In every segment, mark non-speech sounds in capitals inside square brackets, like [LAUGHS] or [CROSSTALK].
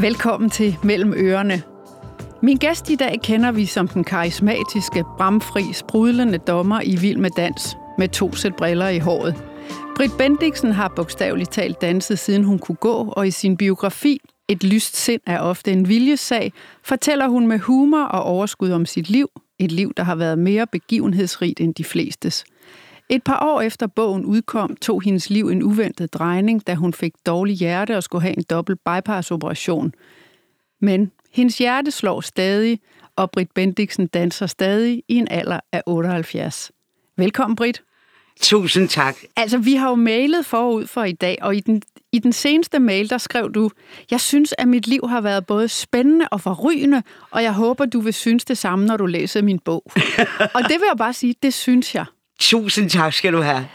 Velkommen til Mellem Ørerne. Min gæst i dag kender vi som den karismatiske, bramfri, sprudlende dommer i Vild med Dans, med to sæt briller i håret. Britt Bendiksen har bogstaveligt talt danset, siden hun kunne gå, og i sin biografi Et lyst sind er ofte en viljesag, fortæller hun med humor og overskud om sit liv, et liv, der har været mere begivenhedsrigt end de flestes. Et par år efter bogen udkom, tog hendes liv en uventet drejning, da hun fik dårlig hjerte og skulle have en dobbelt bypass-operation. Men hendes hjerte slår stadig, og Britt Bendiksen danser stadig i en alder af 78. Velkommen, Britt. Tusind tak. Altså, vi har jo mailet forud for i dag, og i den, i den seneste mail, der skrev du, jeg synes, at mit liv har været både spændende og forrygende, og jeg håber, du vil synes det samme, når du læser min bog. [LAUGHS] og det vil jeg bare sige, det synes jeg. Tusind tak skal du have.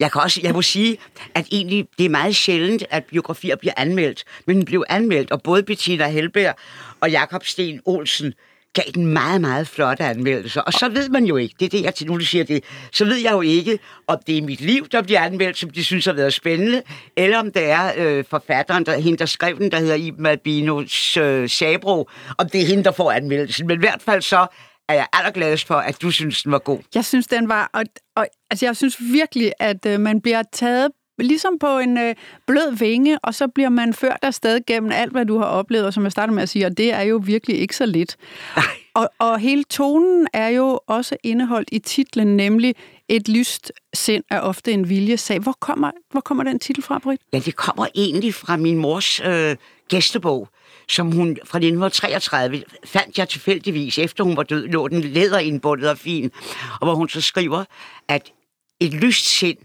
Jeg kan også, jeg må sige, at egentlig det er meget sjældent, at biografier bliver anmeldt. Men den blev anmeldt, og både Bettina Helberg og Jakob Sten Olsen gav den meget, meget flotte anmeldelser. Og så ved man jo ikke, det er det, jeg til nu siger det, så ved jeg jo ikke, om det er mit liv, der bliver anmeldt, som de synes har været spændende, eller om det er øh, forfatteren, der, hende, der skrev den, der hedder Iben Albino øh, Sabro, om det er hende, der får anmeldelsen. Men i hvert fald så er jeg allergladest for, at du synes, den var god. Jeg synes, den var... Og, og, altså, jeg synes virkelig, at øh, man bliver taget ligesom på en øh, blød vinge, og så bliver man ført afsted gennem alt, hvad du har oplevet, og som jeg starter med at sige, og det er jo virkelig ikke så lidt. Og, og hele tonen er jo også indeholdt i titlen, nemlig Et lyst sind er ofte en viljesag. Hvor kommer, hvor kommer den titel fra, Britt? Ja, det kommer egentlig fra min mors øh, gæstebog, som hun fra 1933 fandt jeg tilfældigvis, efter hun var død, lå den læderindbundet og fin, og hvor hun så skriver, at et lyst sind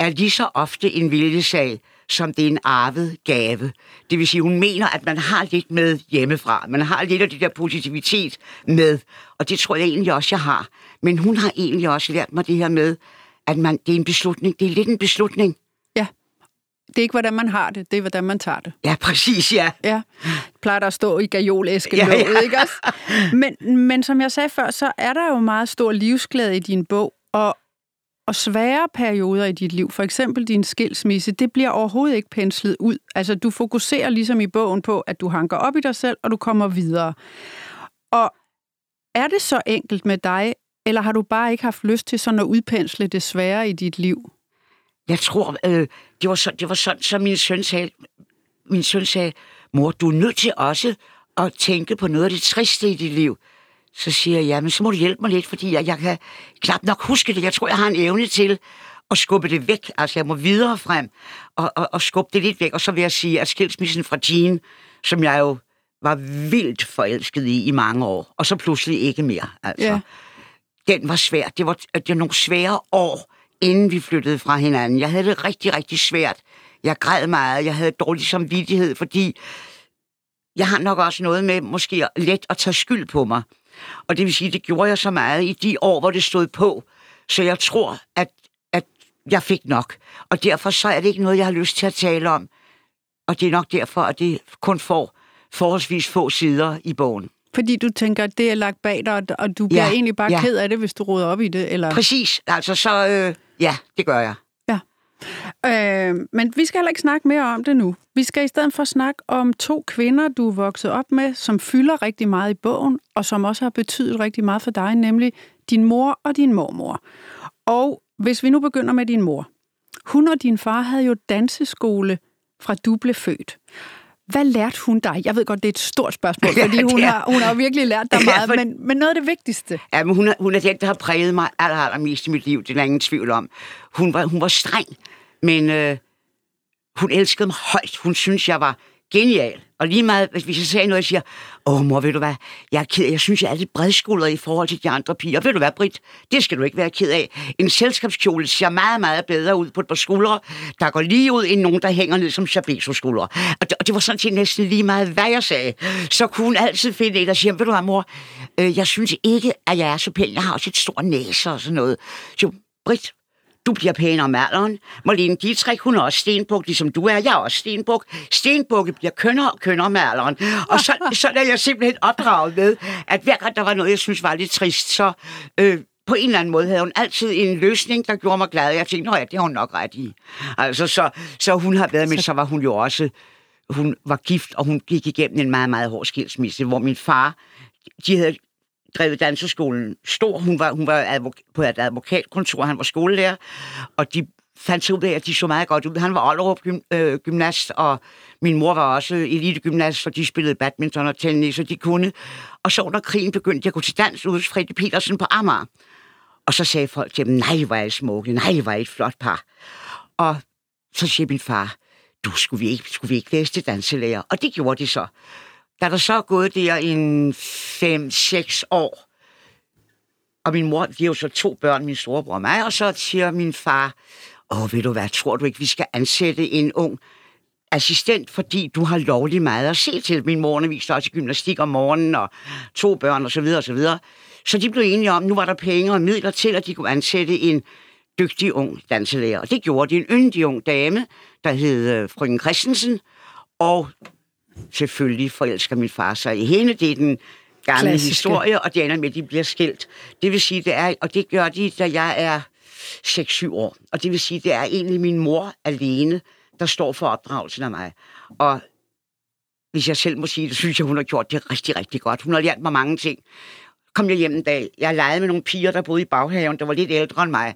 er lige så ofte en viljesag, som det er en arvet gave. Det vil sige, hun mener, at man har lidt med hjemmefra. Man har lidt af det der positivitet med, og det tror jeg egentlig også, jeg har. Men hun har egentlig også lært mig det her med, at man, det er en beslutning. Det er lidt en beslutning. Det er ikke, hvordan man har det, det er, hvordan man tager det. Ja, præcis, ja. Ja. Plejer der at stå i gajolæsken, ja, ja. ikke også? Men, men som jeg sagde før, så er der jo meget stor livsglæde i din bog, og, og svære perioder i dit liv, for eksempel din skilsmisse, det bliver overhovedet ikke penslet ud. Altså, du fokuserer ligesom i bogen på, at du hanker op i dig selv, og du kommer videre. Og er det så enkelt med dig, eller har du bare ikke haft lyst til sådan at udpensle det svære i dit liv? Jeg tror, øh, det, var så, det var sådan, som min søn sagde, min søn sagde, mor, du er nødt til også at tænke på noget af det triste i dit liv. Så siger jeg, ja, men så må du hjælpe mig lidt, fordi jeg, jeg kan knap nok huske det. Jeg tror, jeg har en evne til at skubbe det væk. Altså, jeg må videre frem og, og, og skubbe det lidt væk. Og så vil jeg sige, at skilsmissen fra Jean, som jeg jo var vildt forelsket i i mange år, og så pludselig ikke mere. Altså, ja. Den var svær. Det var, det var nogle svære år, inden vi flyttede fra hinanden. Jeg havde det rigtig, rigtig svært. Jeg græd meget. Jeg havde dårlig samvittighed, fordi jeg har nok også noget med måske let at tage skyld på mig. Og det vil sige, det gjorde jeg så meget i de år, hvor det stod på. Så jeg tror, at, at jeg fik nok. Og derfor så er det ikke noget, jeg har lyst til at tale om. Og det er nok derfor, at det kun får forholdsvis få sider i bogen. Fordi du tænker, at det er lagt bag dig, og du bliver ja, egentlig bare ja. ked af det, hvis du råder op i det? Eller? Præcis. Altså, så øh, ja, det gør jeg. Ja. Øh, men vi skal heller ikke snakke mere om det nu. Vi skal i stedet for snakke om to kvinder, du er vokset op med, som fylder rigtig meget i bogen, og som også har betydet rigtig meget for dig, nemlig din mor og din mormor. Og hvis vi nu begynder med din mor. Hun og din far havde jo danseskole fra du blev født. Hvad lærte hun dig? Jeg ved godt, det er et stort spørgsmål, [LAUGHS] fordi ja, hun, har, hun har virkelig lært dig meget, ja, for... men, men noget af det vigtigste. Ja, men hun er, hun er den, der har præget mig aller, allermest i mit liv, det er der ingen tvivl om. Hun var, hun var streng, men øh, hun elskede mig højt. Hun synes, jeg var genial. Og lige meget, hvis jeg sagde noget, jeg siger, åh mor, ved du hvad, jeg er ked af, jeg synes, jeg er lidt bredskuldret i forhold til de andre piger. Ved du hvad, Britt, det skal du ikke være ked af. En selskabskjole ser meget, meget bedre ud på et par skuldre, der går lige ud, end nogen, der hænger ned som chabeso skuldre. Og det, og det var sådan set næsten lige meget, hvad jeg sagde. Så kunne hun altid finde en, der siger, ved du hvad, mor, øh, jeg synes ikke, at jeg er så pæn. Jeg har også et stort næse og sådan noget. Så Britt, du bliver pænere om alderen. Marlene Dietrich, hun er også stenbuk, ligesom du er. Jeg er også stenbuk. Stenbukke bliver kønnere og kønnere med alderen. Og så, [LAUGHS] så er jeg simpelthen opdraget med, at hver gang der var noget, jeg synes var lidt trist, så øh, på en eller anden måde havde hun altid en løsning, der gjorde mig glad. Jeg tænkte, ja, det har hun nok ret i. Altså, så, så hun har været med, så var hun jo også hun var gift, og hun gik igennem en meget, meget hård skilsmisse, hvor min far, de havde drevet danseskolen stor. Hun var, hun var advok- på et advokatkontor, han var skolelærer, og de fandt sig ud af, at de så meget godt ud. Han var Ollerup gym, øh, gymnast, og min mor var også elitegymnast, så de spillede badminton og tennis, og de kunne. Og så under krigen begyndte jeg at gå til dans ude hos Fredrik Petersen på Amager. Og så sagde folk til dem, nej, hvor er I smukke, nej, hvor er I et flot par. Og så siger min far, du, skulle vi ikke, skulle vi ikke læse til danselærer? Og det gjorde de så. Da der så er gået der en 5-6 år, og min mor, vi har jo så to børn, min storebror og mig, og så siger min far, åh, ved du hvad, tror du ikke, vi skal ansætte en ung assistent, fordi du har lovlig meget at se til. Min mor underviste også i gymnastik om morgenen, og to børn, og så videre, og så videre. Så de blev enige om, at nu var der penge og midler til, at de kunne ansætte en dygtig ung danselærer. Og det gjorde de. En yndig ung dame, der hed øh, frøken Christensen, og selvfølgelig forelsker min far sig i hende. Det er den gamle Klassiske. historie, og det ender med, at de bliver skilt. Det vil sige, det er, og det gør de, da jeg er 6-7 år. Og det vil sige, det er egentlig min mor alene, der står for opdragelsen af mig. Og hvis jeg selv må sige det, synes jeg, hun har gjort det rigtig, rigtig godt. Hun har lært mig mange ting. Kom jeg hjem en dag, jeg legede med nogle piger, der boede i baghaven, der var lidt ældre end mig.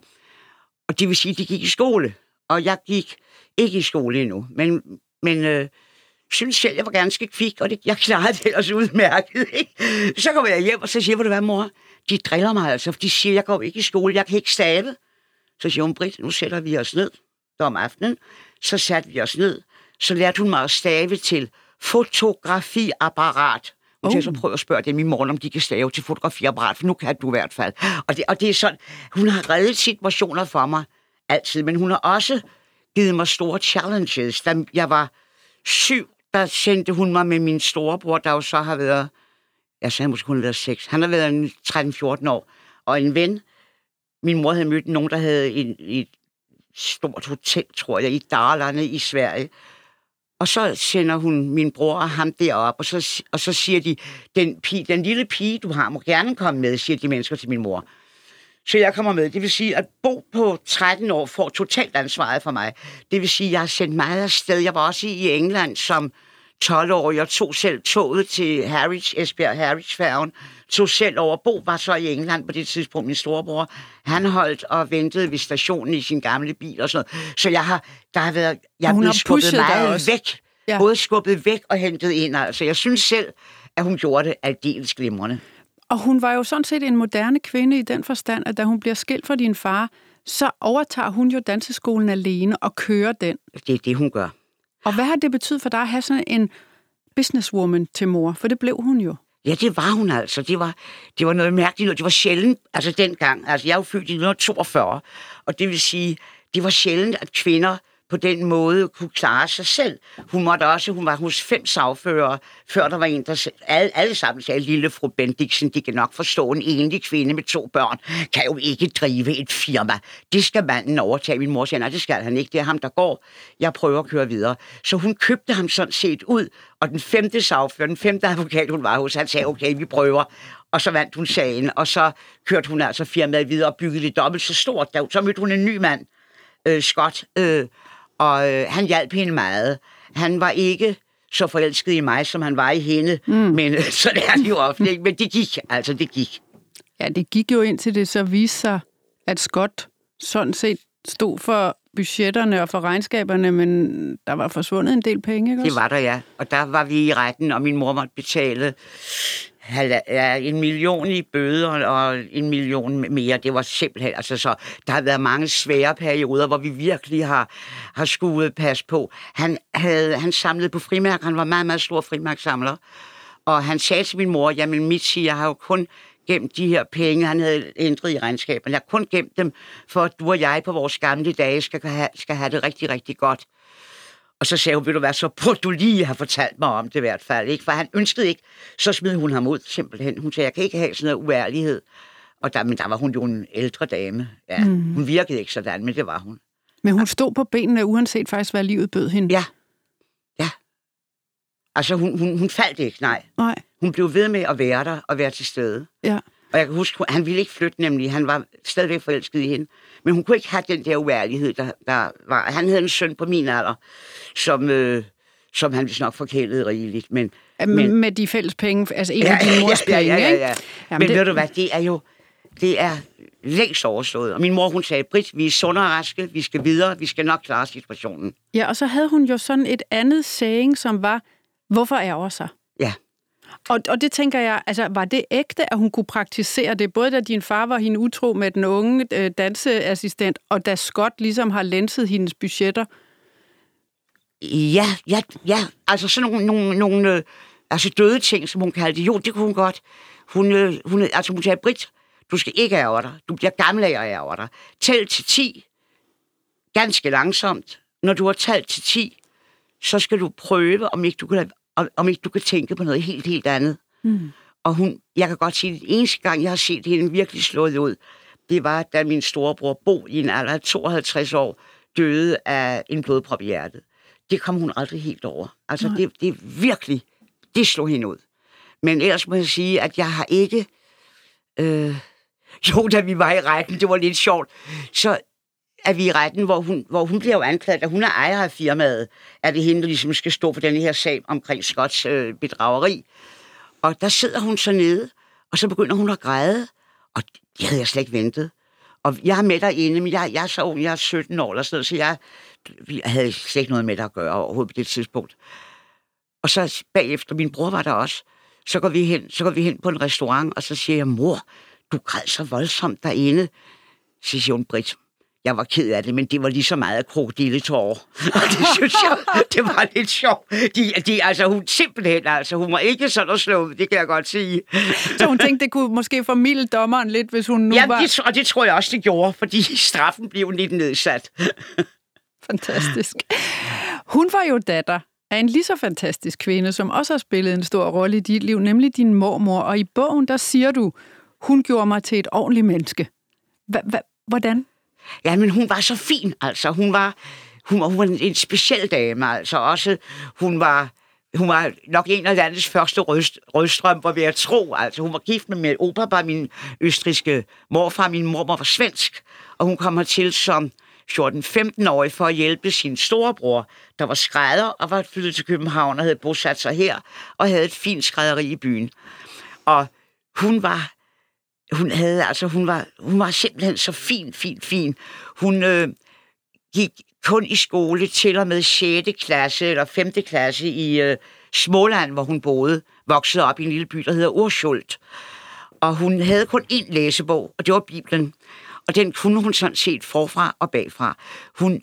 Og det vil sige, de gik i skole. Og jeg gik ikke i skole endnu. Men, men øh, synes selv, jeg var ganske kvik, og det, jeg klarede det ellers udmærket. Ikke? Så kommer jeg hjem, og så siger jeg, du hvad, mor? De driller mig altså, for de siger, jeg går ikke i skole, jeg kan ikke stave. Så siger hun, Britt, nu sætter vi os ned. Det om aftenen. Så satte vi os ned. Så lærte hun mig at stave til fotografiapparat. Hun siger, så prøv at spørge dem i morgen, om de kan stave til fotografiapparat, for nu kan du i hvert fald. Og det, og det er sådan, hun har reddet situationer for mig altid, men hun har også givet mig store challenges. Da jeg var syv, der sendte hun mig med min storebror, der jo så har været, jeg sagde måske hun har været 6, han har været en 13-14 år, og en ven, min mor havde mødt nogen, der havde en, et stort hotel, tror jeg, i Dalarne i Sverige. Og så sender hun min bror og ham derop, og så, og så siger de, den, pige, den lille pige, du har, må gerne komme med, siger de mennesker til min mor. Så jeg kommer med. Det vil sige, at Bo på 13 år får totalt ansvaret for mig. Det vil sige, at jeg har sendt meget afsted. Jeg var også i England som 12-årig. Jeg tog selv toget til Harwich, Esbjerg Harwich-færgen. Tog selv over. Bo var så i England på det tidspunkt, min storebror. Han holdt og ventede ved stationen i sin gamle bil og sådan noget. Så jeg har, der har været, jeg er blevet har skubbet meget væk. Ja. Både skubbet væk og hentet ind. Altså, jeg synes selv, at hun gjorde det aldeles glimrende. Og hun var jo sådan set en moderne kvinde i den forstand, at da hun bliver skilt fra din far, så overtager hun jo danseskolen alene og kører den. Det er det, hun gør. Og hvad har det betydet for dig at have sådan en businesswoman til mor? For det blev hun jo. Ja, det var hun altså. Det var, det var noget mærkeligt. noget. Det var sjældent, altså dengang. Altså, jeg er jo født i 1942, og det vil sige, det var sjældent, at kvinder på den måde kunne klare sig selv. Hun måtte også, hun var hos fem sagfører, før der var en, der alle, alle sammen sagde, lille fru Bendiksen, de kan nok forstå, en enlig kvinde med to børn, kan jo ikke drive et firma. Det skal manden overtage. Min mor sagde, nej, det skal han ikke. Det er ham, der går. Jeg prøver at køre videre. Så hun købte ham sådan set ud, og den femte sagfører, den femte advokat, hun var hos, han sagde, okay, vi prøver. Og så vandt hun sagen, og så kørte hun altså firmaet videre og byggede det dobbelt så stort. Da- Så mødte hun en ny mand, øh, Scott, øh, og øh, han hjalp hende meget. Han var ikke så forelsket i mig, som han var i hende, mm. men øh, [LAUGHS] så er det jo ofte ikke. Men det gik, altså det gik. Ja, det gik jo indtil det så viste sig, at Scott sådan set stod for budgetterne og for regnskaberne, men der var forsvundet en del penge, ikke Det også? var der, ja. Og der var vi i retten, og min mor måtte betale ja, en million i bøder og en million mere. Det var simpelthen, altså så, der har været mange svære perioder, hvor vi virkelig har, har skuet pas på. Han, havde, han samlede på frimærker, han var meget, meget stor frimærksamler. Og han sagde til min mor, jamen Mitzi, jeg har jo kun gemt de her penge, han havde ændret i regnskaberne. Jeg har kun gemt dem, for at du og jeg på vores gamle dage skal have, skal have det rigtig, rigtig godt. Og så sagde hun, vil du være så burde du lige have fortalt mig om det i hvert fald. Ikke? For han ønskede ikke, så smed hun ham ud simpelthen. Hun sagde, jeg kan ikke have sådan noget uærlighed. Og der, men der var hun jo en ældre dame. Ja, mm. Hun virkede ikke sådan, men det var hun. Men hun stod på benene, uanset faktisk, hvad livet bød hende. Ja, ja. Altså, hun, hun, hun faldt ikke, nej. Nej, Hun blev ved med at være der og være til stede. ja. Og jeg kan huske, han ville ikke flytte nemlig. Han var stadigvæk forelsket i hende. Men hun kunne ikke have den der uærlighed, der, der var. Han havde en søn på min alder, som, øh, som han vist nok forkælede rigeligt. Men, men, med de fælles penge, altså en af dine mors ja, penge, ja, ja, ja, ikke? ja. Jamen, Men det- ved du hvad, det er jo det er længst overstået. Og min mor, hun sagde, Britt, vi er sunde og raske, vi skal videre, vi skal nok klare situationen. Ja, og så havde hun jo sådan et andet saying, som var, hvorfor ærger sig? Ja. Og, og det tænker jeg, altså var det ægte, at hun kunne praktisere det, både da din far var hende utro med den unge øh, danseassistent, og da Scott ligesom har lenset hendes budgetter? Ja, ja, ja. Altså sådan nogle, nogle, nogle øh, altså døde ting, som hun kaldte det. Jo, det kunne hun godt. Hun, øh, hun, altså hun sagde, Britt, du skal ikke ærge dig. Du bliver gammel af at ærge dig. Tæl til 10, ganske langsomt. Når du har talt til 10, så skal du prøve, om ikke du kan, om, om ikke du kan tænke på noget helt, helt andet. Mm. Og hun, jeg kan godt sige, at den eneste gang, jeg har set hende virkelig slået ud, det var, da min storebror Bo i en alder af 52 år døde af en blodprop i hjertet. Det kom hun aldrig helt over. Altså, det, det virkelig, det slog hende ud. Men ellers må jeg sige, at jeg har ikke... Øh, jo, da vi var i retten, det var lidt sjovt, så er vi i retten, hvor hun, hvor hun bliver jo anklaget, at hun er ejer af firmaet, at det hende, der ligesom skal stå for den her sag omkring Scotts øh, bedrageri. Og der sidder hun så nede, og så begynder hun at græde, og det havde jeg slet ikke ventet. Og jeg er med derinde, men jeg, jeg er så ung, jeg er 17 år eller sådan noget, så jeg, jeg havde slet ikke noget med det at gøre overhovedet på det tidspunkt. Og så bagefter, min bror var der også, så går vi hen, så går vi hen på en restaurant, og så siger jeg, mor, du græd så voldsomt derinde. Så siger hun, Britt, jeg var ked af det, men det var lige så meget krokodilletårer. Og det synes jeg, det var lidt sjovt. De, de, altså, hun simpelthen, altså, hun var ikke sådan at slå ud, det kan jeg godt sige. Så hun tænkte, det kunne måske formilde dommeren lidt, hvis hun nu Ja, var... det, og det tror jeg også, det gjorde, fordi straffen blev lidt nedsat. Fantastisk. Hun var jo datter af en lige så fantastisk kvinde, som også har spillet en stor rolle i dit liv, nemlig din mormor. Og i bogen, der siger du, hun gjorde mig til et ordentligt menneske. Hvordan? Ja, men hun var så fin, altså. Hun var, hun var, hun var en, speciel dame, altså. Også, hun var, hun var nok en af landets første røst, rødstrømper, vil jeg tro. Altså, hun var gift med min opa, min østriske morfar. Min mormor var svensk, og hun kom hertil som 14-15-årig for at hjælpe sin storebror, der var skrædder og var flyttet til København og havde bosat sig her, og havde et fint skrædderi i byen. Og hun var hun havde, altså hun var, hun var simpelthen så fin, fin, fin. Hun øh, gik kun i skole til og med 6. klasse eller 5. klasse i øh, Småland, hvor hun boede, voksede op i en lille by, der hedder Urschult. Og hun havde kun én læsebog, og det var Bibelen. Og den kunne hun sådan set forfra og bagfra. Hun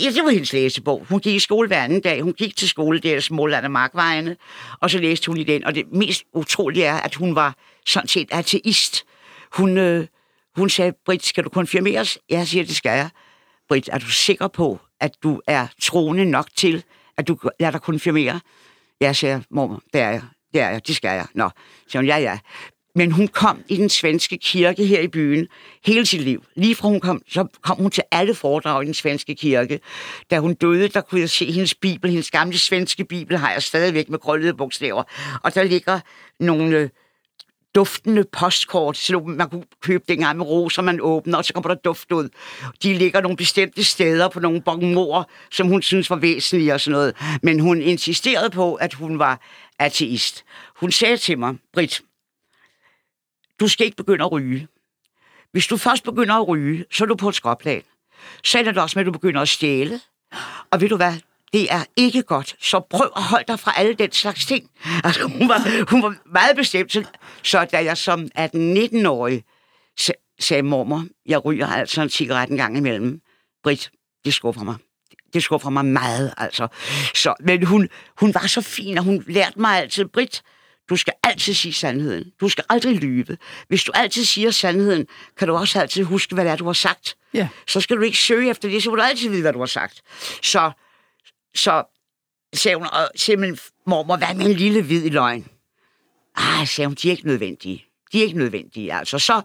Ja, det var hendes læsebog. Hun gik i skole hver anden dag. Hun gik til skole der i Småland og Markvejene, og så læste hun i den. Og det mest utrolige er, at hun var sådan set ateist. Hun, øh, hun sagde, Britt, skal du konfirmeres? Jeg siger, det skal jeg. Britt, er du sikker på, at du er troende nok til, at du lader dig konfirmere? Jeg siger, mormor, det er jeg. Det er jeg, det skal jeg. Nå, siger hun, ja, ja. Men hun kom i den svenske kirke her i byen hele sit liv. Lige fra hun kom, så kom hun til alle foredrag i den svenske kirke. Da hun døde, der kunne jeg se hendes bibel, hendes gamle svenske bibel, har jeg stadigvæk med krøllede bogstaver. Og der ligger nogle øh, duftende postkort, så man kunne købe dengang med roser, man åbner, og så kommer der duft ud. De ligger nogle bestemte steder på nogle bonmorer, som hun synes var væsentlige og sådan noget. Men hun insisterede på, at hun var ateist. Hun sagde til mig, Britt, du skal ikke begynde at ryge. Hvis du først begynder at ryge, så er du på et skråplan. Så ender det også med, at du begynder at stjæle. Og ved du hvad? Det er ikke godt. Så prøv at holde dig fra alle den slags ting. Altså, hun var, hun var meget bestemt. Så, så da jeg som 18-19-årig sagde, mormor, jeg ryger altså en cigaret en gang imellem. Britt, det skuffer mig. Det skuffer mig meget, altså. Så, men hun, hun var så fin, og hun lærte mig altid, Britt, du skal altid sige sandheden. Du skal aldrig lyve. Hvis du altid siger sandheden, kan du også altid huske, hvad det er, du har sagt. Ja. Så skal du ikke søge efter det, så vil du altid vide, hvad du har sagt. Så, så sagde hun, og simpelthen, mormor, hvad med en lille hvid løgn? Ah, sagde hun, de er ikke nødvendige. De er ikke nødvendige, altså. Så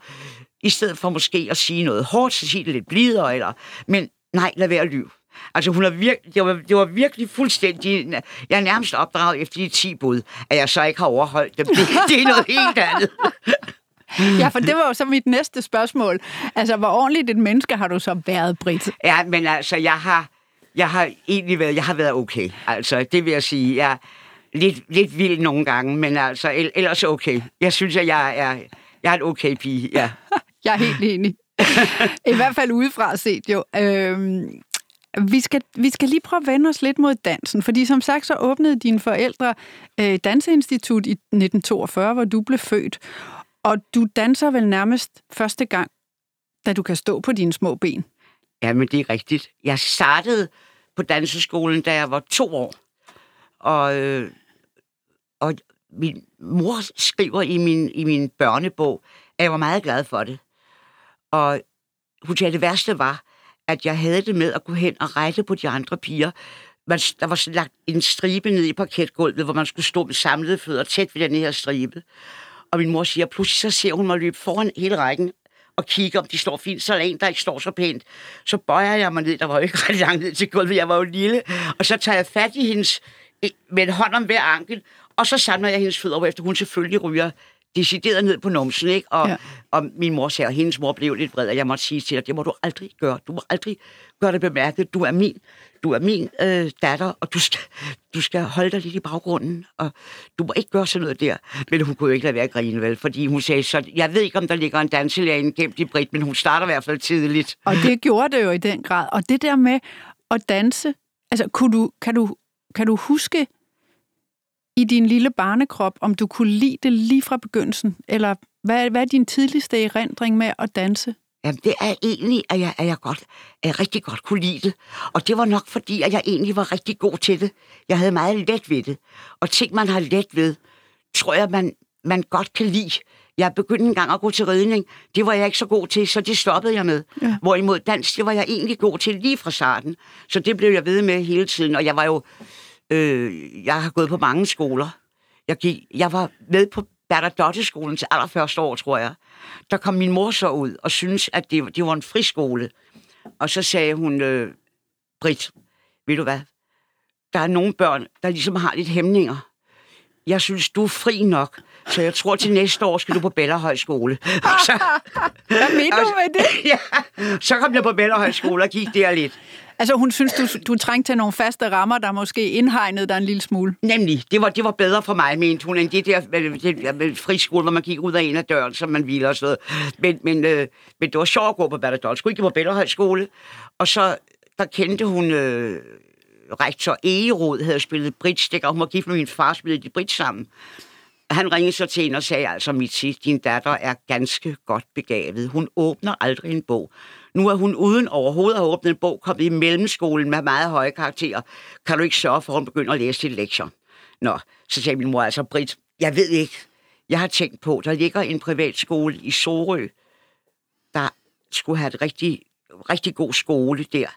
i stedet for måske at sige noget hårdt, så sige det lidt blidere, eller, men nej, lad være at lyve. Altså, hun er vir- det, var, det var virkelig fuldstændig... Jeg er nærmest opdraget efter de 10 bud, at jeg så ikke har overholdt dem. Det, det er noget helt andet. [LAUGHS] Ja, for det var jo så mit næste spørgsmål. Altså, hvor ordentligt et menneske har du så været, Britt? Ja, men altså, jeg har... jeg har egentlig været, jeg har været okay. Altså, det vil jeg sige. Jeg er lidt, lidt vild nogle gange, men altså, ellers okay. Jeg synes, at jeg er, jeg er en okay pige, ja. [LAUGHS] jeg er helt enig. I hvert fald udefra set jo. Øhm, vi skal, vi skal lige prøve at vende os lidt mod dansen, fordi som sagt så åbnede dine forældre øh, Danseinstitut i 1942, hvor du blev født. Og du danser vel nærmest første gang, da du kan stå på dine små ben. Ja, men det er rigtigt. Jeg startede på danseskolen, da jeg var to år. Og, øh, og min mor skriver i min, i min børnebog, at jeg var meget glad for det. Og hun sagde, at det værste var, at jeg havde det med at gå hen og rette på de andre piger. Man, der var lagt en stribe ned i parketgulvet, hvor man skulle stå med samlede fødder tæt ved den her stribe. Og min mor siger, pludselig så ser hun mig løbe foran hele rækken og kigge, om de står fint. Så er der en, der ikke står så pænt. Så bøjer jeg mig ned. Der var jo ikke ret langt ned til gulvet. Jeg var jo lille. Og så tager jeg fat i hendes med en hånd om hver ankel, og så samler jeg hendes fødder, efter hun selvfølgelig ryger decideret ned på numsen, ikke? Og, ja. og min mor sagde, og hendes mor blev lidt vred, og jeg måtte sige til dig, det må du aldrig gøre. Du må aldrig gøre det bemærket. Du er min, du er min øh, datter, og du skal, du skal holde dig lidt i baggrunden, og du må ikke gøre sådan noget der. Men hun kunne jo ikke lade være at grine, vel? Fordi hun sagde, så jeg ved ikke, om der ligger en danselærende gemt i Brit, men hun starter i hvert fald tidligt. Og det gjorde det jo i den grad. Og det der med at danse, altså kunne du, kan, du, kan du huske i din lille barnekrop, om du kunne lide det lige fra begyndelsen? Eller hvad, hvad er din tidligste erindring med at danse? Jamen, det er egentlig, at jeg, at jeg, godt, at jeg rigtig godt kunne lide det. Og det var nok fordi, at jeg egentlig var rigtig god til det. Jeg havde meget let ved det. Og ting, man har let ved, tror jeg, man, man godt kan lide. Jeg begyndte en gang at gå til ridning. Det var jeg ikke så god til, så det stoppede jeg med. Ja. Hvorimod dans, det var jeg egentlig god til lige fra starten. Så det blev jeg ved med hele tiden. Og jeg var jo Øh, jeg har gået på mange skoler. Jeg, gik, jeg var med på Bernadotte-skolen til allerførste år, tror jeg. Der kom min mor så ud og syntes, at det, det var en friskole. Og så sagde hun, øh, Britt, ved du hvad? Der er nogle børn, der ligesom har lidt hæmninger. Jeg synes, du er fri nok, så jeg tror, til næste år skal du på Bellahøjskole. [LAUGHS] så, hvad mener du med det? [LAUGHS] ja, så kom jeg på Bellahøjskole og gik der lidt. Altså hun synes, du, du trængte til nogle faste rammer, der måske indhegnede dig en lille smule. Nemlig. Det var, det var bedre for mig, mente hun, end det der det, med friskole, hvor man gik ud af en af døren, som man ville og sådan noget. Men, men, øh, men det var sjovt at gå på Bertadol. Skulle ikke på Bellahøjskole. Og så, der kendte hun... Øh, rektor Egerod havde spillet bridge, og hun var gift med min far, spillede de bridge sammen. Han ringede så til hende og sagde, altså Mitzi, din datter er ganske godt begavet. Hun åbner aldrig en bog. Nu er hun uden overhovedet at åbne en bog, kommet i mellemskolen med meget høje karakterer. Kan du ikke sørge for, at hun begynder at læse sit lektier? Nå, så sagde min mor altså, Britt, jeg ved ikke. Jeg har tænkt på, der ligger en privatskole i Sorø, der skulle have et rigtig, rigtig god skole der.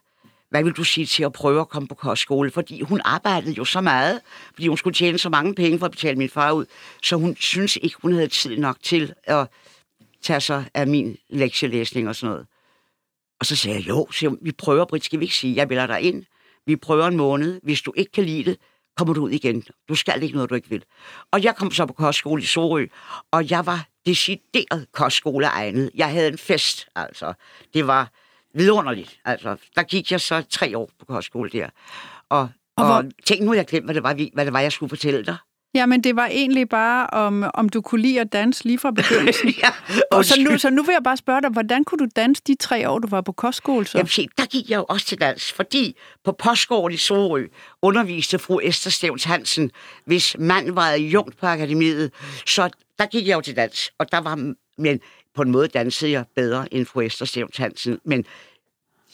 Hvad vil du sige til at prøve at komme på kostskole? Fordi hun arbejdede jo så meget, fordi hun skulle tjene så mange penge for at betale min far ud, så hun synes ikke, hun havde tid nok til at tage sig af min lektielæsning og sådan noget. Og så sagde jeg, jo, så vi prøver, Britt, skal vi ikke sige, jeg vil dig ind. Vi prøver en måned. Hvis du ikke kan lide det, kommer du ud igen. Du skal ikke noget, du ikke vil. Og jeg kom så på kostskole i Sorø, og jeg var decideret kostskoleegnet. Jeg havde en fest, altså. Det var vidunderligt. Altså, der gik jeg så tre år på kostskole der. Og, og, og tænk nu, jeg glemt, hvad det, var, hvad det var, jeg skulle fortælle dig. Jamen, det var egentlig bare, om, om du kunne lide at danse lige fra begyndelsen. [LAUGHS] ja, og så nu, så nu vil jeg bare spørge dig, hvordan kunne du danse de tre år, du var på kostskole? Så? Jamen, se, der gik jeg jo også til dans, fordi på postskolen i Sorø underviste fru Esther Stevens Hansen, hvis mand var jungt på akademiet, så der gik jeg jo til dans, og der var, men på en måde dansede jeg bedre end fru Esther Stevens Hansen, men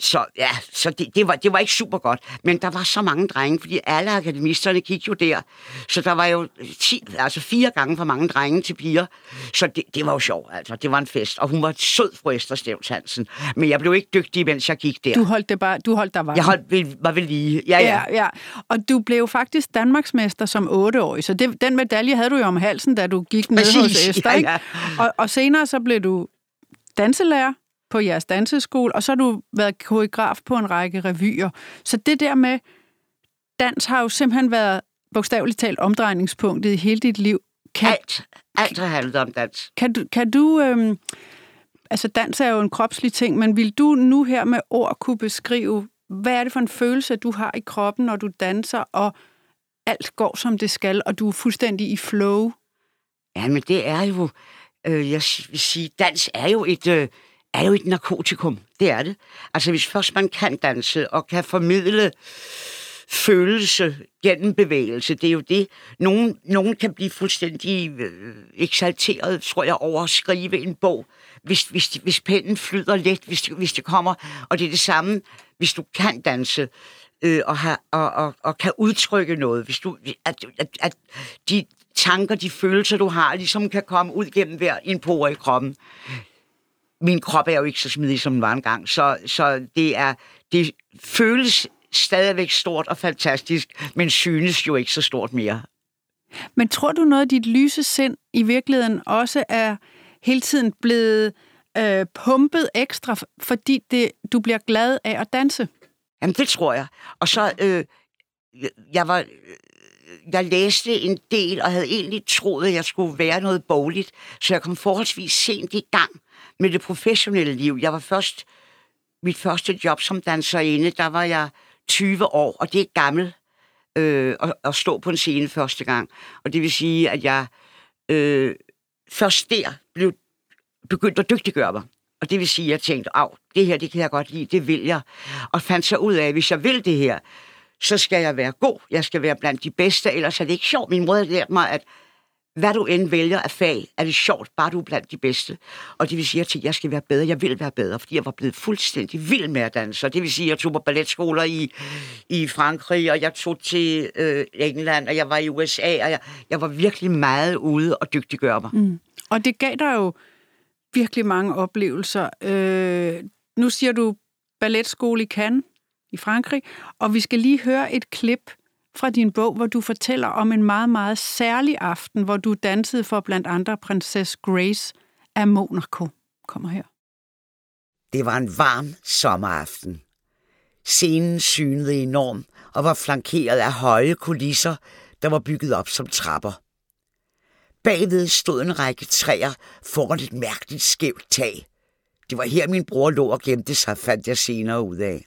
så ja, så det, det, var, det var ikke super godt. Men der var så mange drenge, fordi alle akademisterne gik jo der. Så der var jo ti, altså fire gange for mange drenge til piger. Så det, det var jo sjovt, altså. Det var en fest. Og hun var sød, fru Esther Stevns Hansen. Men jeg blev ikke dygtig, mens jeg gik der. Du holdt det bare, du holdt der var. Jeg holdt, var vel lige. Ja, ja. ja, ja. Og du blev faktisk Danmarksmester som otteårig. Så det, den medalje havde du jo om halsen, da du gik ned Præcis, hos Esther, ja, ja. Og, og senere så blev du danselærer på jeres danseskole, og så har du været koreograf på en række revyer. Så det der med dans har jo simpelthen været bogstaveligt talt omdrejningspunktet i hele dit liv. Kan, alt. Alt har handlet om dans. Kan du, kan du øhm, altså dans er jo en kropslig ting, men vil du nu her med ord kunne beskrive, hvad er det for en følelse, du har i kroppen, når du danser, og alt går, som det skal, og du er fuldstændig i flow? Ja, men det er jo, øh, jeg vil sige, dans er jo et... Øh, er jo et narkotikum. Det er det. Altså, hvis først man kan danse og kan formidle følelse gennem bevægelse, det er jo det. Nogen, nogen kan blive fuldstændig øh, eksalteret, tror jeg, over at skrive en bog, hvis, hvis, hvis pennen flyder let, hvis, hvis det kommer. Og det er det samme, hvis du kan danse øh, og, have, og, og, og kan udtrykke noget. Hvis du, at, at, at de tanker, de følelser, du har, ligesom kan komme ud gennem hver en pore i kroppen min krop er jo ikke så smidig, som den var engang, så, så det, er, det føles stadigvæk stort og fantastisk, men synes jo ikke så stort mere. Men tror du noget af dit lyse sind i virkeligheden også er hele tiden blevet øh, pumpet ekstra, fordi det, du bliver glad af at danse? Jamen, det tror jeg. Og så, øh, jeg var, jeg læste en del, og havde egentlig troet, at jeg skulle være noget bogligt, så jeg kom forholdsvis sent i gang med det professionelle liv. Jeg var først, mit første job som danserinde, der var jeg 20 år, og det er gammel øh, at, at stå på en scene første gang. Og det vil sige, at jeg øh, først der blev begyndt at dygtiggøre mig. Og det vil sige, at jeg tænkte, at det her, det kan jeg godt lide, det vil jeg. Og fandt så ud af, at hvis jeg vil det her, så skal jeg være god. Jeg skal være blandt de bedste, ellers er det ikke sjovt. Min mor har lært mig, at hvad du end vælger af fag, er det sjovt, bare du er blandt de bedste. Og det vil sige, at jeg skal være bedre, jeg vil være bedre, fordi jeg var blevet fuldstændig vild med at danse. Og det vil sige, at jeg tog på balletskoler i, i Frankrig, og jeg tog til øh, England, og jeg var i USA, og jeg, jeg var virkelig meget ude og dygtiggøre mig. Mm. Og det gav dig jo virkelig mange oplevelser. Øh, nu siger du balletskole i Cannes i Frankrig, og vi skal lige høre et klip fra din bog, hvor du fortæller om en meget, meget særlig aften, hvor du dansede for blandt andre prinsesse Grace af Monaco. Kommer her. Det var en varm sommeraften. Scenen synede enorm og var flankeret af høje kulisser, der var bygget op som trapper. Bagved stod en række træer foran et mærkeligt skævt tag. Det var her min bror lå og gemte sig, fandt jeg senere ud af.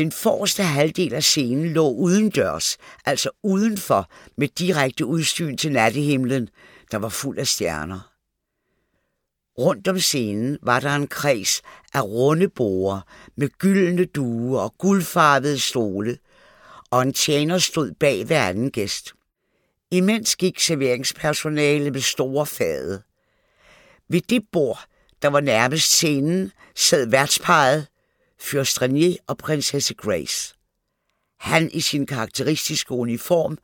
Den forreste halvdel af scenen lå udendørs, altså udenfor, med direkte udsyn til nattehimlen, der var fuld af stjerner. Rundt om scenen var der en kreds af runde borer med gyldne duer og guldfarvede stole, og en tjener stod bag hver anden gæst. Imens gik serveringspersonale med store fade. Ved det bord, der var nærmest scenen, sad værtsparet, Fyrst René og prinsesse Grace. Han i sin karakteristiske uniform,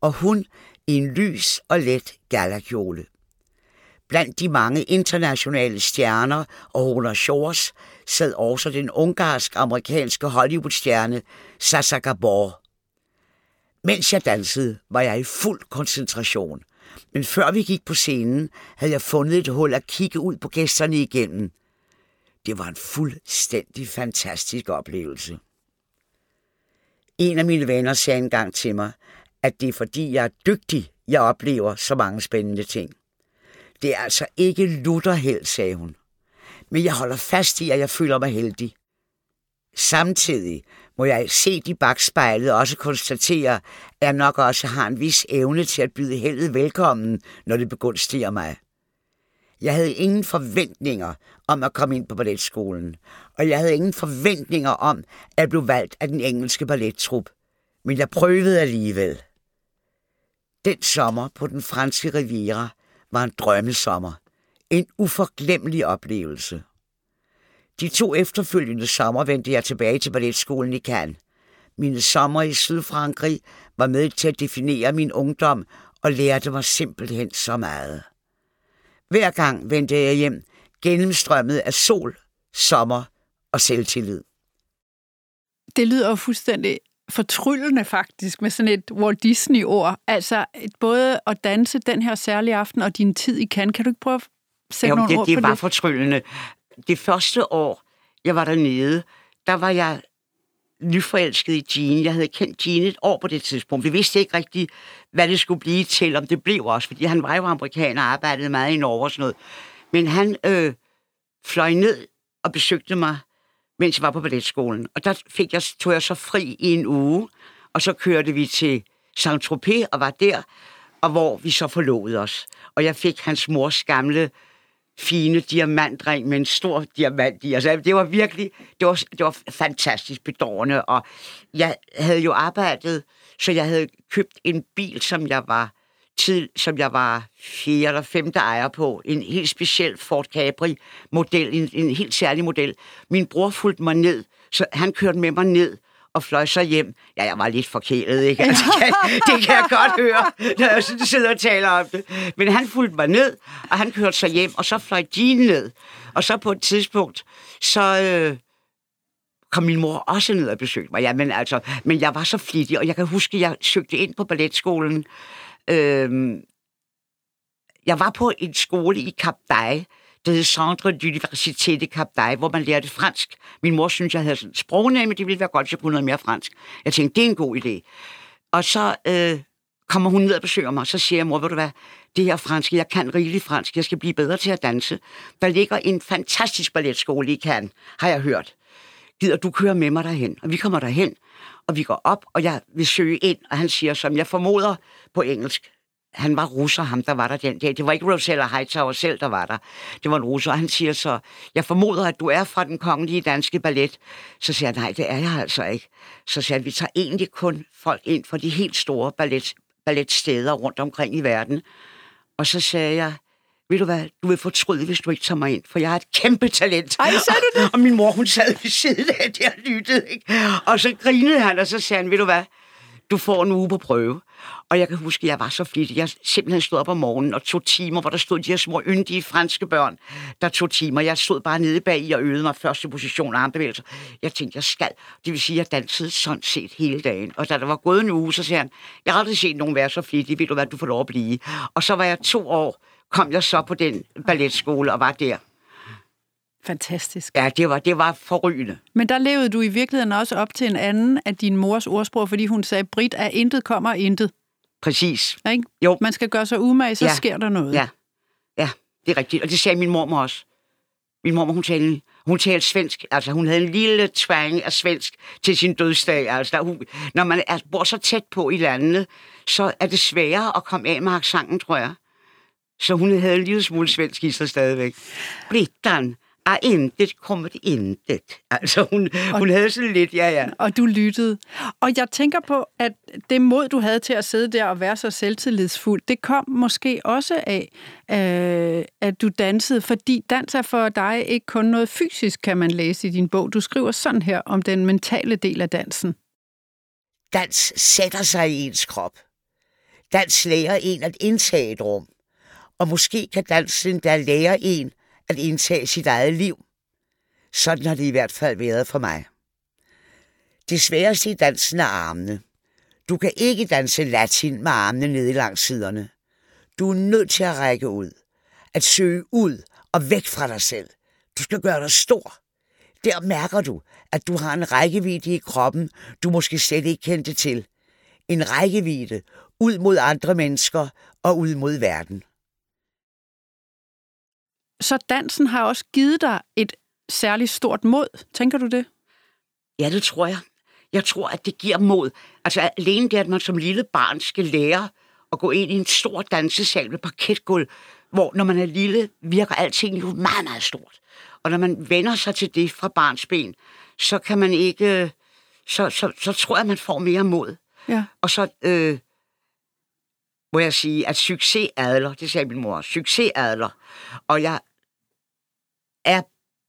og hun i en lys og let galakjole. Blandt de mange internationale stjerner og Hola Shores sad også den ungarsk-amerikanske Hollywood-stjerne Sasa Gabor. Mens jeg dansede, var jeg i fuld koncentration. Men før vi gik på scenen, havde jeg fundet et hul at kigge ud på gæsterne igennem. Det var en fuldstændig fantastisk oplevelse. En af mine venner sagde engang til mig, at det er fordi jeg er dygtig, jeg oplever så mange spændende ting. Det er altså ikke lutterheld, sagde hun. Men jeg holder fast i, at jeg føler mig heldig. Samtidig må jeg se i bagspejlet og også konstatere, at jeg nok også har en vis evne til at byde heldet velkommen, når det begunstiger mig. Jeg havde ingen forventninger om at komme ind på balletskolen, og jeg havde ingen forventninger om at blive valgt af den engelske ballettrup. Men jeg prøvede alligevel. Den sommer på den franske riviera var en drømmesommer. En uforglemmelig oplevelse. De to efterfølgende sommer vendte jeg tilbage til balletskolen i Cannes. Mine sommer i Sydfrankrig var med til at definere min ungdom og lærte mig simpelthen så meget. Hver gang vendte jeg hjem gennemstrømmet af sol, sommer og selvtillid. Det lyder jo fuldstændig fortryllende faktisk med sådan et Walt Disney-ord. Altså både at danse den her særlige aften og din tid i Cannes. Kan du ikke prøve at sætte jo, nogle det, ord det på var det? fortryllende. Det første år, jeg var dernede, der var jeg nyforelsket i Jean. Jeg havde kendt Jean et år på det tidspunkt. Vi vidste ikke rigtigt, hvad det skulle blive til, om det blev også, fordi han var jo amerikaner og arbejdede meget i Norge og sådan noget. Men han øh, fløj ned og besøgte mig mens jeg var på balletskolen. Og der fik jeg, tog jeg så fri i en uge, og så kørte vi til Saint-Tropez og var der, og hvor vi så forlod os. Og jeg fik hans mors gamle fine diamantring med en stor diamant i. Altså, det var virkelig, det var, det var fantastisk bedårende, og jeg havde jo arbejdet, så jeg havde købt en bil, som jeg var tid, som jeg var fjerde eller femte ejer på. En helt speciel Ford Capri-model, en, en helt særlig model. Min bror fulgte mig ned, så han kørte med mig ned og fløj så hjem. Ja, jeg var lidt forkælet, ikke? [LAUGHS] Altså, kan, det kan jeg godt høre, når jeg sidder og taler om det. Men han fulgte mig ned, og han kørte så hjem, og så fløj Jean ned. Og så på et tidspunkt, så... Øh, kom min mor også ned og besøgte mig. Ja, men, altså, men jeg var så flittig, og jeg kan huske, at jeg søgte ind på balletskolen. Øhm, jeg var på en skole i Cap d'Aille, der hed Centre d'Université de Cap d'Ai, hvor man lærte fransk. Min mor synes, jeg havde sådan sprognæmme, det ville være godt, hvis jeg kunne noget mere fransk. Jeg tænkte, det er en god idé. Og så øh, kommer hun ned og besøger mig, og så siger jeg, mor, ved du hvad, det her franske, jeg kan rigeligt fransk, jeg skal blive bedre til at danse. Der ligger en fantastisk balletskole i Cannes, har jeg hørt. Gider du køre med mig derhen? Og vi kommer derhen, og vi går op, og jeg vil søge ind, og han siger, som jeg formoder på engelsk, han var russer, ham der var der den dag. Det var ikke Rosella Hightower selv, der var der. Det var en russer, og han siger så, jeg formoder, at du er fra den kongelige danske ballet. Så siger jeg, nej, det er jeg altså ikke. Så siger han, vi tager egentlig kun folk ind fra de helt store ballet, balletsteder rundt omkring i verden. Og så sagde jeg, ved du hvad, du vil fortryde, hvis du ikke tager mig ind, for jeg har et kæmpe talent. Ej, sagde du det? [LAUGHS] Og min mor, hun sad ved siden af det og lyttede, ikke? Og så grinede han, og så sagde han, ved du hvad, du får en uge på prøve. Og jeg kan huske, at jeg var så flittig. Jeg simpelthen stod op om morgenen og tog timer, hvor der stod de her små yndige franske børn, der tog timer. Jeg stod bare nede bag i og øvede mig første position og armbevægelser. Jeg tænkte, jeg skal. Det vil sige, at jeg dansede sådan set hele dagen. Og da der var gået en uge, så siger han, jeg har aldrig set nogen være så flittig. Ved du hvad, du får lov at blive. Og så var jeg to år, kom jeg så på den balletskole og var der. Fantastisk. Ja, det var, det var forrygende. Men der levede du i virkeligheden også op til en anden af din mors ordsprog, fordi hun sagde, Brit, af intet kommer intet. Præcis. Ikke? Jo. Man skal gøre sig umage, så Ja. sker der noget. Ja, ja, det er rigtigt. Og det sagde min mormor også. Min mormor, hun talte, hun talte svensk. Altså, hun havde en lille tvang af svensk til sin dødsdag. Altså, der, hun, når man er, bor så tæt på i landet, så er det sværere at komme af med accenten, tror jeg. Så hun havde en lille smule svensk i sig stadigvæk. Brittan, er intet kommet intet. Altså, hun, hun havde sådan lidt, ja, ja. Og du lyttede. Og jeg tænker på, at det mod, du havde til at sidde der og være så selvtillidsfuld, det kom måske også af, øh, at du dansede, fordi dans er for dig ikke kun noget fysisk, kan man læse i din bog. Du skriver sådan her om den mentale del af dansen. Dans sætter sig i ens krop. Dans lærer en at indtage et rum. Og måske kan dansen der lære en at indtage sit eget liv. Sådan har det i hvert fald været for mig. Det sværeste i dansen er armene. Du kan ikke danse latin med armene nede langs siderne. Du er nødt til at række ud. At søge ud og væk fra dig selv. Du skal gøre dig stor. Der mærker du, at du har en rækkevidde i kroppen, du måske slet ikke kendte til. En rækkevidde ud mod andre mennesker og ud mod verden. Så dansen har også givet dig et særligt stort mod. Tænker du det? Ja, det tror jeg. Jeg tror, at det giver mod. Altså alene det, at man som lille barn skal lære at gå ind i en stor dansesal med parketgulv, hvor når man er lille, virker alting jo meget, meget stort. Og når man vender sig til det fra barns ben, så kan man ikke... Så, så, så tror jeg, man får mere mod. Ja. Og så øh, må jeg sige, at succes adler, det sagde min mor, succes adler. Og jeg er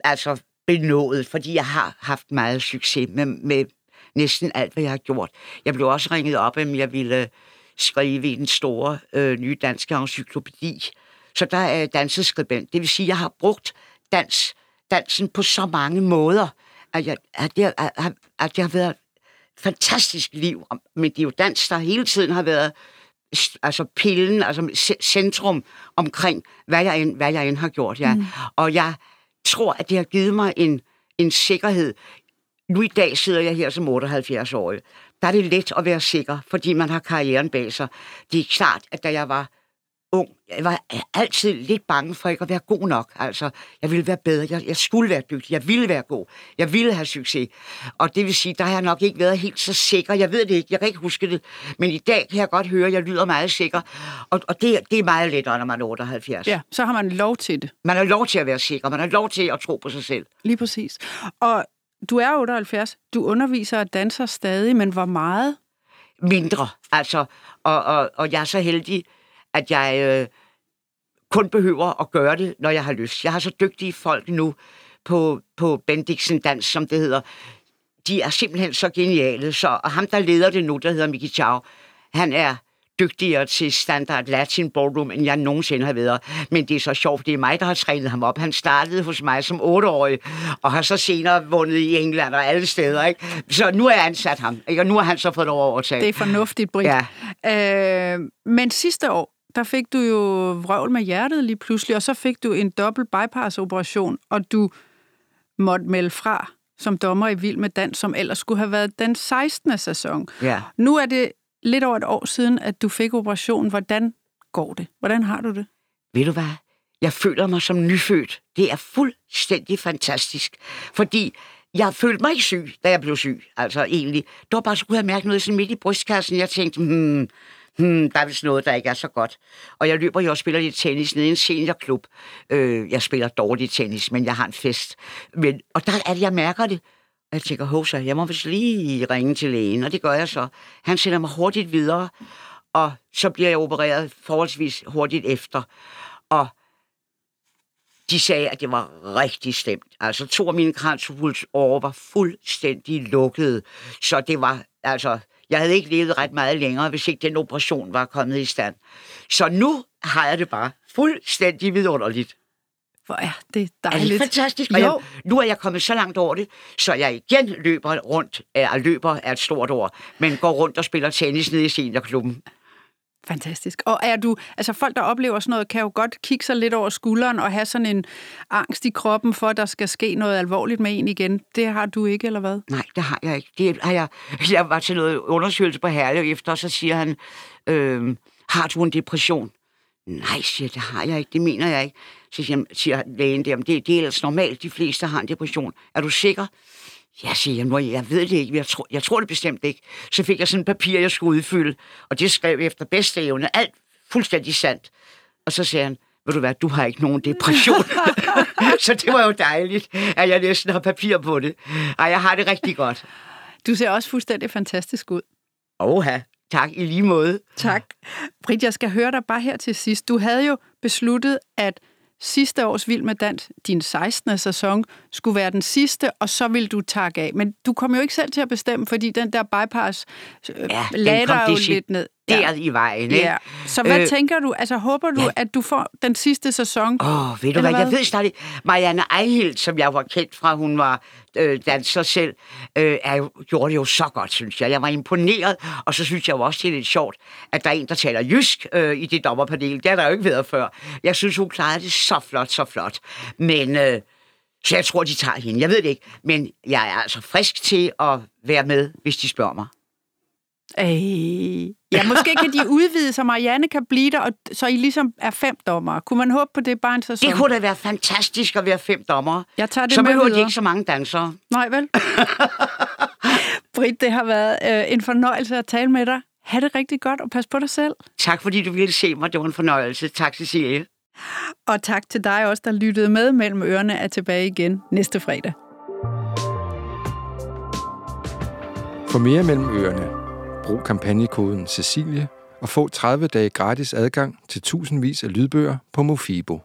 altså benået, fordi jeg har haft meget succes med, med næsten alt, hvad jeg har gjort. Jeg blev også ringet op, om jeg ville skrive i den store øh, nye danske encyklopædi. Så der er danseskribent. Det vil sige, at jeg har brugt dans, dansen på så mange måder, at, jeg, at, det, at, at det har været et fantastisk liv. Men det er jo dans, der hele tiden har været altså pillen, altså centrum omkring, hvad jeg end, hvad jeg end har gjort. Ja. Mm. Og jeg tror, at det har givet mig en, en sikkerhed. Nu i dag sidder jeg her som 78-årig. Der er det let at være sikker, fordi man har karrieren bag sig. Det er klart, at da jeg var ung, jeg var altid lidt bange for ikke at være god nok. Altså, jeg ville være bedre. Jeg, jeg skulle være dygtig. Jeg ville være god. Jeg ville have succes. Og det vil sige, der har jeg nok ikke været helt så sikker. Jeg ved det ikke. Jeg kan ikke huske det. Men i dag kan jeg godt høre, at jeg lyder meget sikker. Og, og det, det er meget lettere, når man er 78. Ja, så har man lov til det. Man har lov til at være sikker. Man har lov til at tro på sig selv. Lige præcis. Og du er 78. Du underviser og danser stadig, men hvor meget? Mindre. Altså, og, og, og jeg er så heldig, at jeg øh, kun behøver at gøre det, når jeg har lyst. Jeg har så dygtige folk nu på, på Bendiksen Dans, som det hedder. De er simpelthen så geniale. Så, og ham, der leder det nu, der hedder Miki Chau, han er dygtigere til standard Latin ballroom, end jeg nogensinde har været. Men det er så sjovt, det er mig, der har trænet ham op. Han startede hos mig som otteårig, og har så senere vundet i England og alle steder. Ikke? Så nu er jeg ansat ham, ikke? og nu har han så fået lov at overtage. Det er fornuftigt, Britt. Ja. Øh, men sidste år, der fik du jo vrøvl med hjertet lige pludselig, og så fik du en dobbelt bypass-operation, og du måtte melde fra som dommer i Vild med Dans, som ellers skulle have været den 16. sæson. Ja. Nu er det lidt over et år siden, at du fik operationen. Hvordan går det? Hvordan har du det? Ved du hvad? Jeg føler mig som nyfødt. Det er fuldstændig fantastisk. Fordi jeg følte mig ikke syg, da jeg blev syg. Altså egentlig. Det var bare, så kunne jeg mærke noget sådan midt i brystkassen. Jeg tænkte, hmm, hmm, der er vist noget, der ikke er så godt. Og jeg løber jo og spiller lidt tennis nede i en seniorklub. Øh, jeg spiller dårligt tennis, men jeg har en fest. Men, og der er det, jeg mærker det. Og jeg tænker, hovsa, jeg må vist lige ringe til lægen, og det gør jeg så. Han sender mig hurtigt videre, og så bliver jeg opereret forholdsvis hurtigt efter. Og de sagde, at det var rigtig stemt. Altså, to af mine kranspulsårer var fuldstændig lukkede. Så det var, altså, jeg havde ikke levet ret meget længere, hvis ikke den operation var kommet i stand. Så nu har jeg det bare fuldstændig vidunderligt. Hvor er det dejligt. Er det fantastisk? Og jeg, nu er jeg kommet så langt over det, så jeg igen løber rundt, er, løber er et stort ord, men går rundt og spiller tennis nede i seniorklubben. Fantastisk. Og er du, altså folk, der oplever sådan noget, kan jo godt kigge sig lidt over skulderen og have sådan en angst i kroppen for, at der skal ske noget alvorligt med en igen. Det har du ikke, eller hvad? Nej, det har jeg ikke. Det har jeg, [LAUGHS] jeg var til noget undersøgelse på Herlev efter, og så siger han, øh, har du en depression? Nej, siger det har jeg ikke, det mener jeg ikke. Så siger, siger lægen der, det, det er ellers normalt, de fleste har en depression. Er du sikker? Ja, siger jeg, nu, jeg ved det ikke, jeg tror, jeg tror det bestemt ikke. Så fik jeg sådan et papir, jeg skulle udfylde, og det skrev efter bedste evne, alt fuldstændig sandt. Og så sagde han, ved du hvad, du har ikke nogen depression. [LAUGHS] [LAUGHS] så det var jo dejligt, at jeg næsten har papir på det. Ej, jeg har det rigtig godt. Du ser også fuldstændig fantastisk ud. Oha, tak i lige måde. Tak. Britt, jeg skal høre dig bare her til sidst. Du havde jo besluttet, at sidste års Vild med Dans, din 16. sæson, skulle være den sidste, og så vil du takke af. Men du kom jo ikke selv til at bestemme, fordi den der bypass øh, ja, lagde dig jo lidt ned. Ja. i vejen, ikke? Ja. Så hvad øh, tænker du? Altså, håber du, ja. at du får den sidste sæson? Åh, oh, ved du hvad? hvad? Jeg ved stadig... Marianne Eihild, som jeg var kendt fra, hun var øh, danser selv, øh, er jo, gjorde det jo så godt, synes jeg. Jeg var imponeret, og så synes jeg jo også, det er lidt sjovt, at der er en, der taler jysk øh, i det dommerpanel. Det har der jo ikke været før. Jeg synes, hun klarede det så flot, så flot. Men... Øh, så jeg tror, de tager hende. Jeg ved det ikke. Men jeg er altså frisk til at være med, hvis de spørger mig. Øh, ja, måske kan de [LAUGHS] udvide, så Marianne kan blive der, og så I ligesom er fem dommer. Kunne man håbe på det bare en sæson? Det kunne da være fantastisk at være fem dommer. Jeg tager det så behøver de ikke så mange dansere. Nej, vel? [LAUGHS] Britt, det har været øh, en fornøjelse at tale med dig. Ha' det rigtig godt, og pas på dig selv. Tak, fordi du ville se mig. Det var en fornøjelse. Tak, Cecilie. Og tak til dig også, der lyttede med. Mellem ørerne er tilbage igen næste fredag. For mere mellem ørerne Brug kampagnekoden Cecilie og få 30 dage gratis adgang til tusindvis af lydbøger på Mofibo.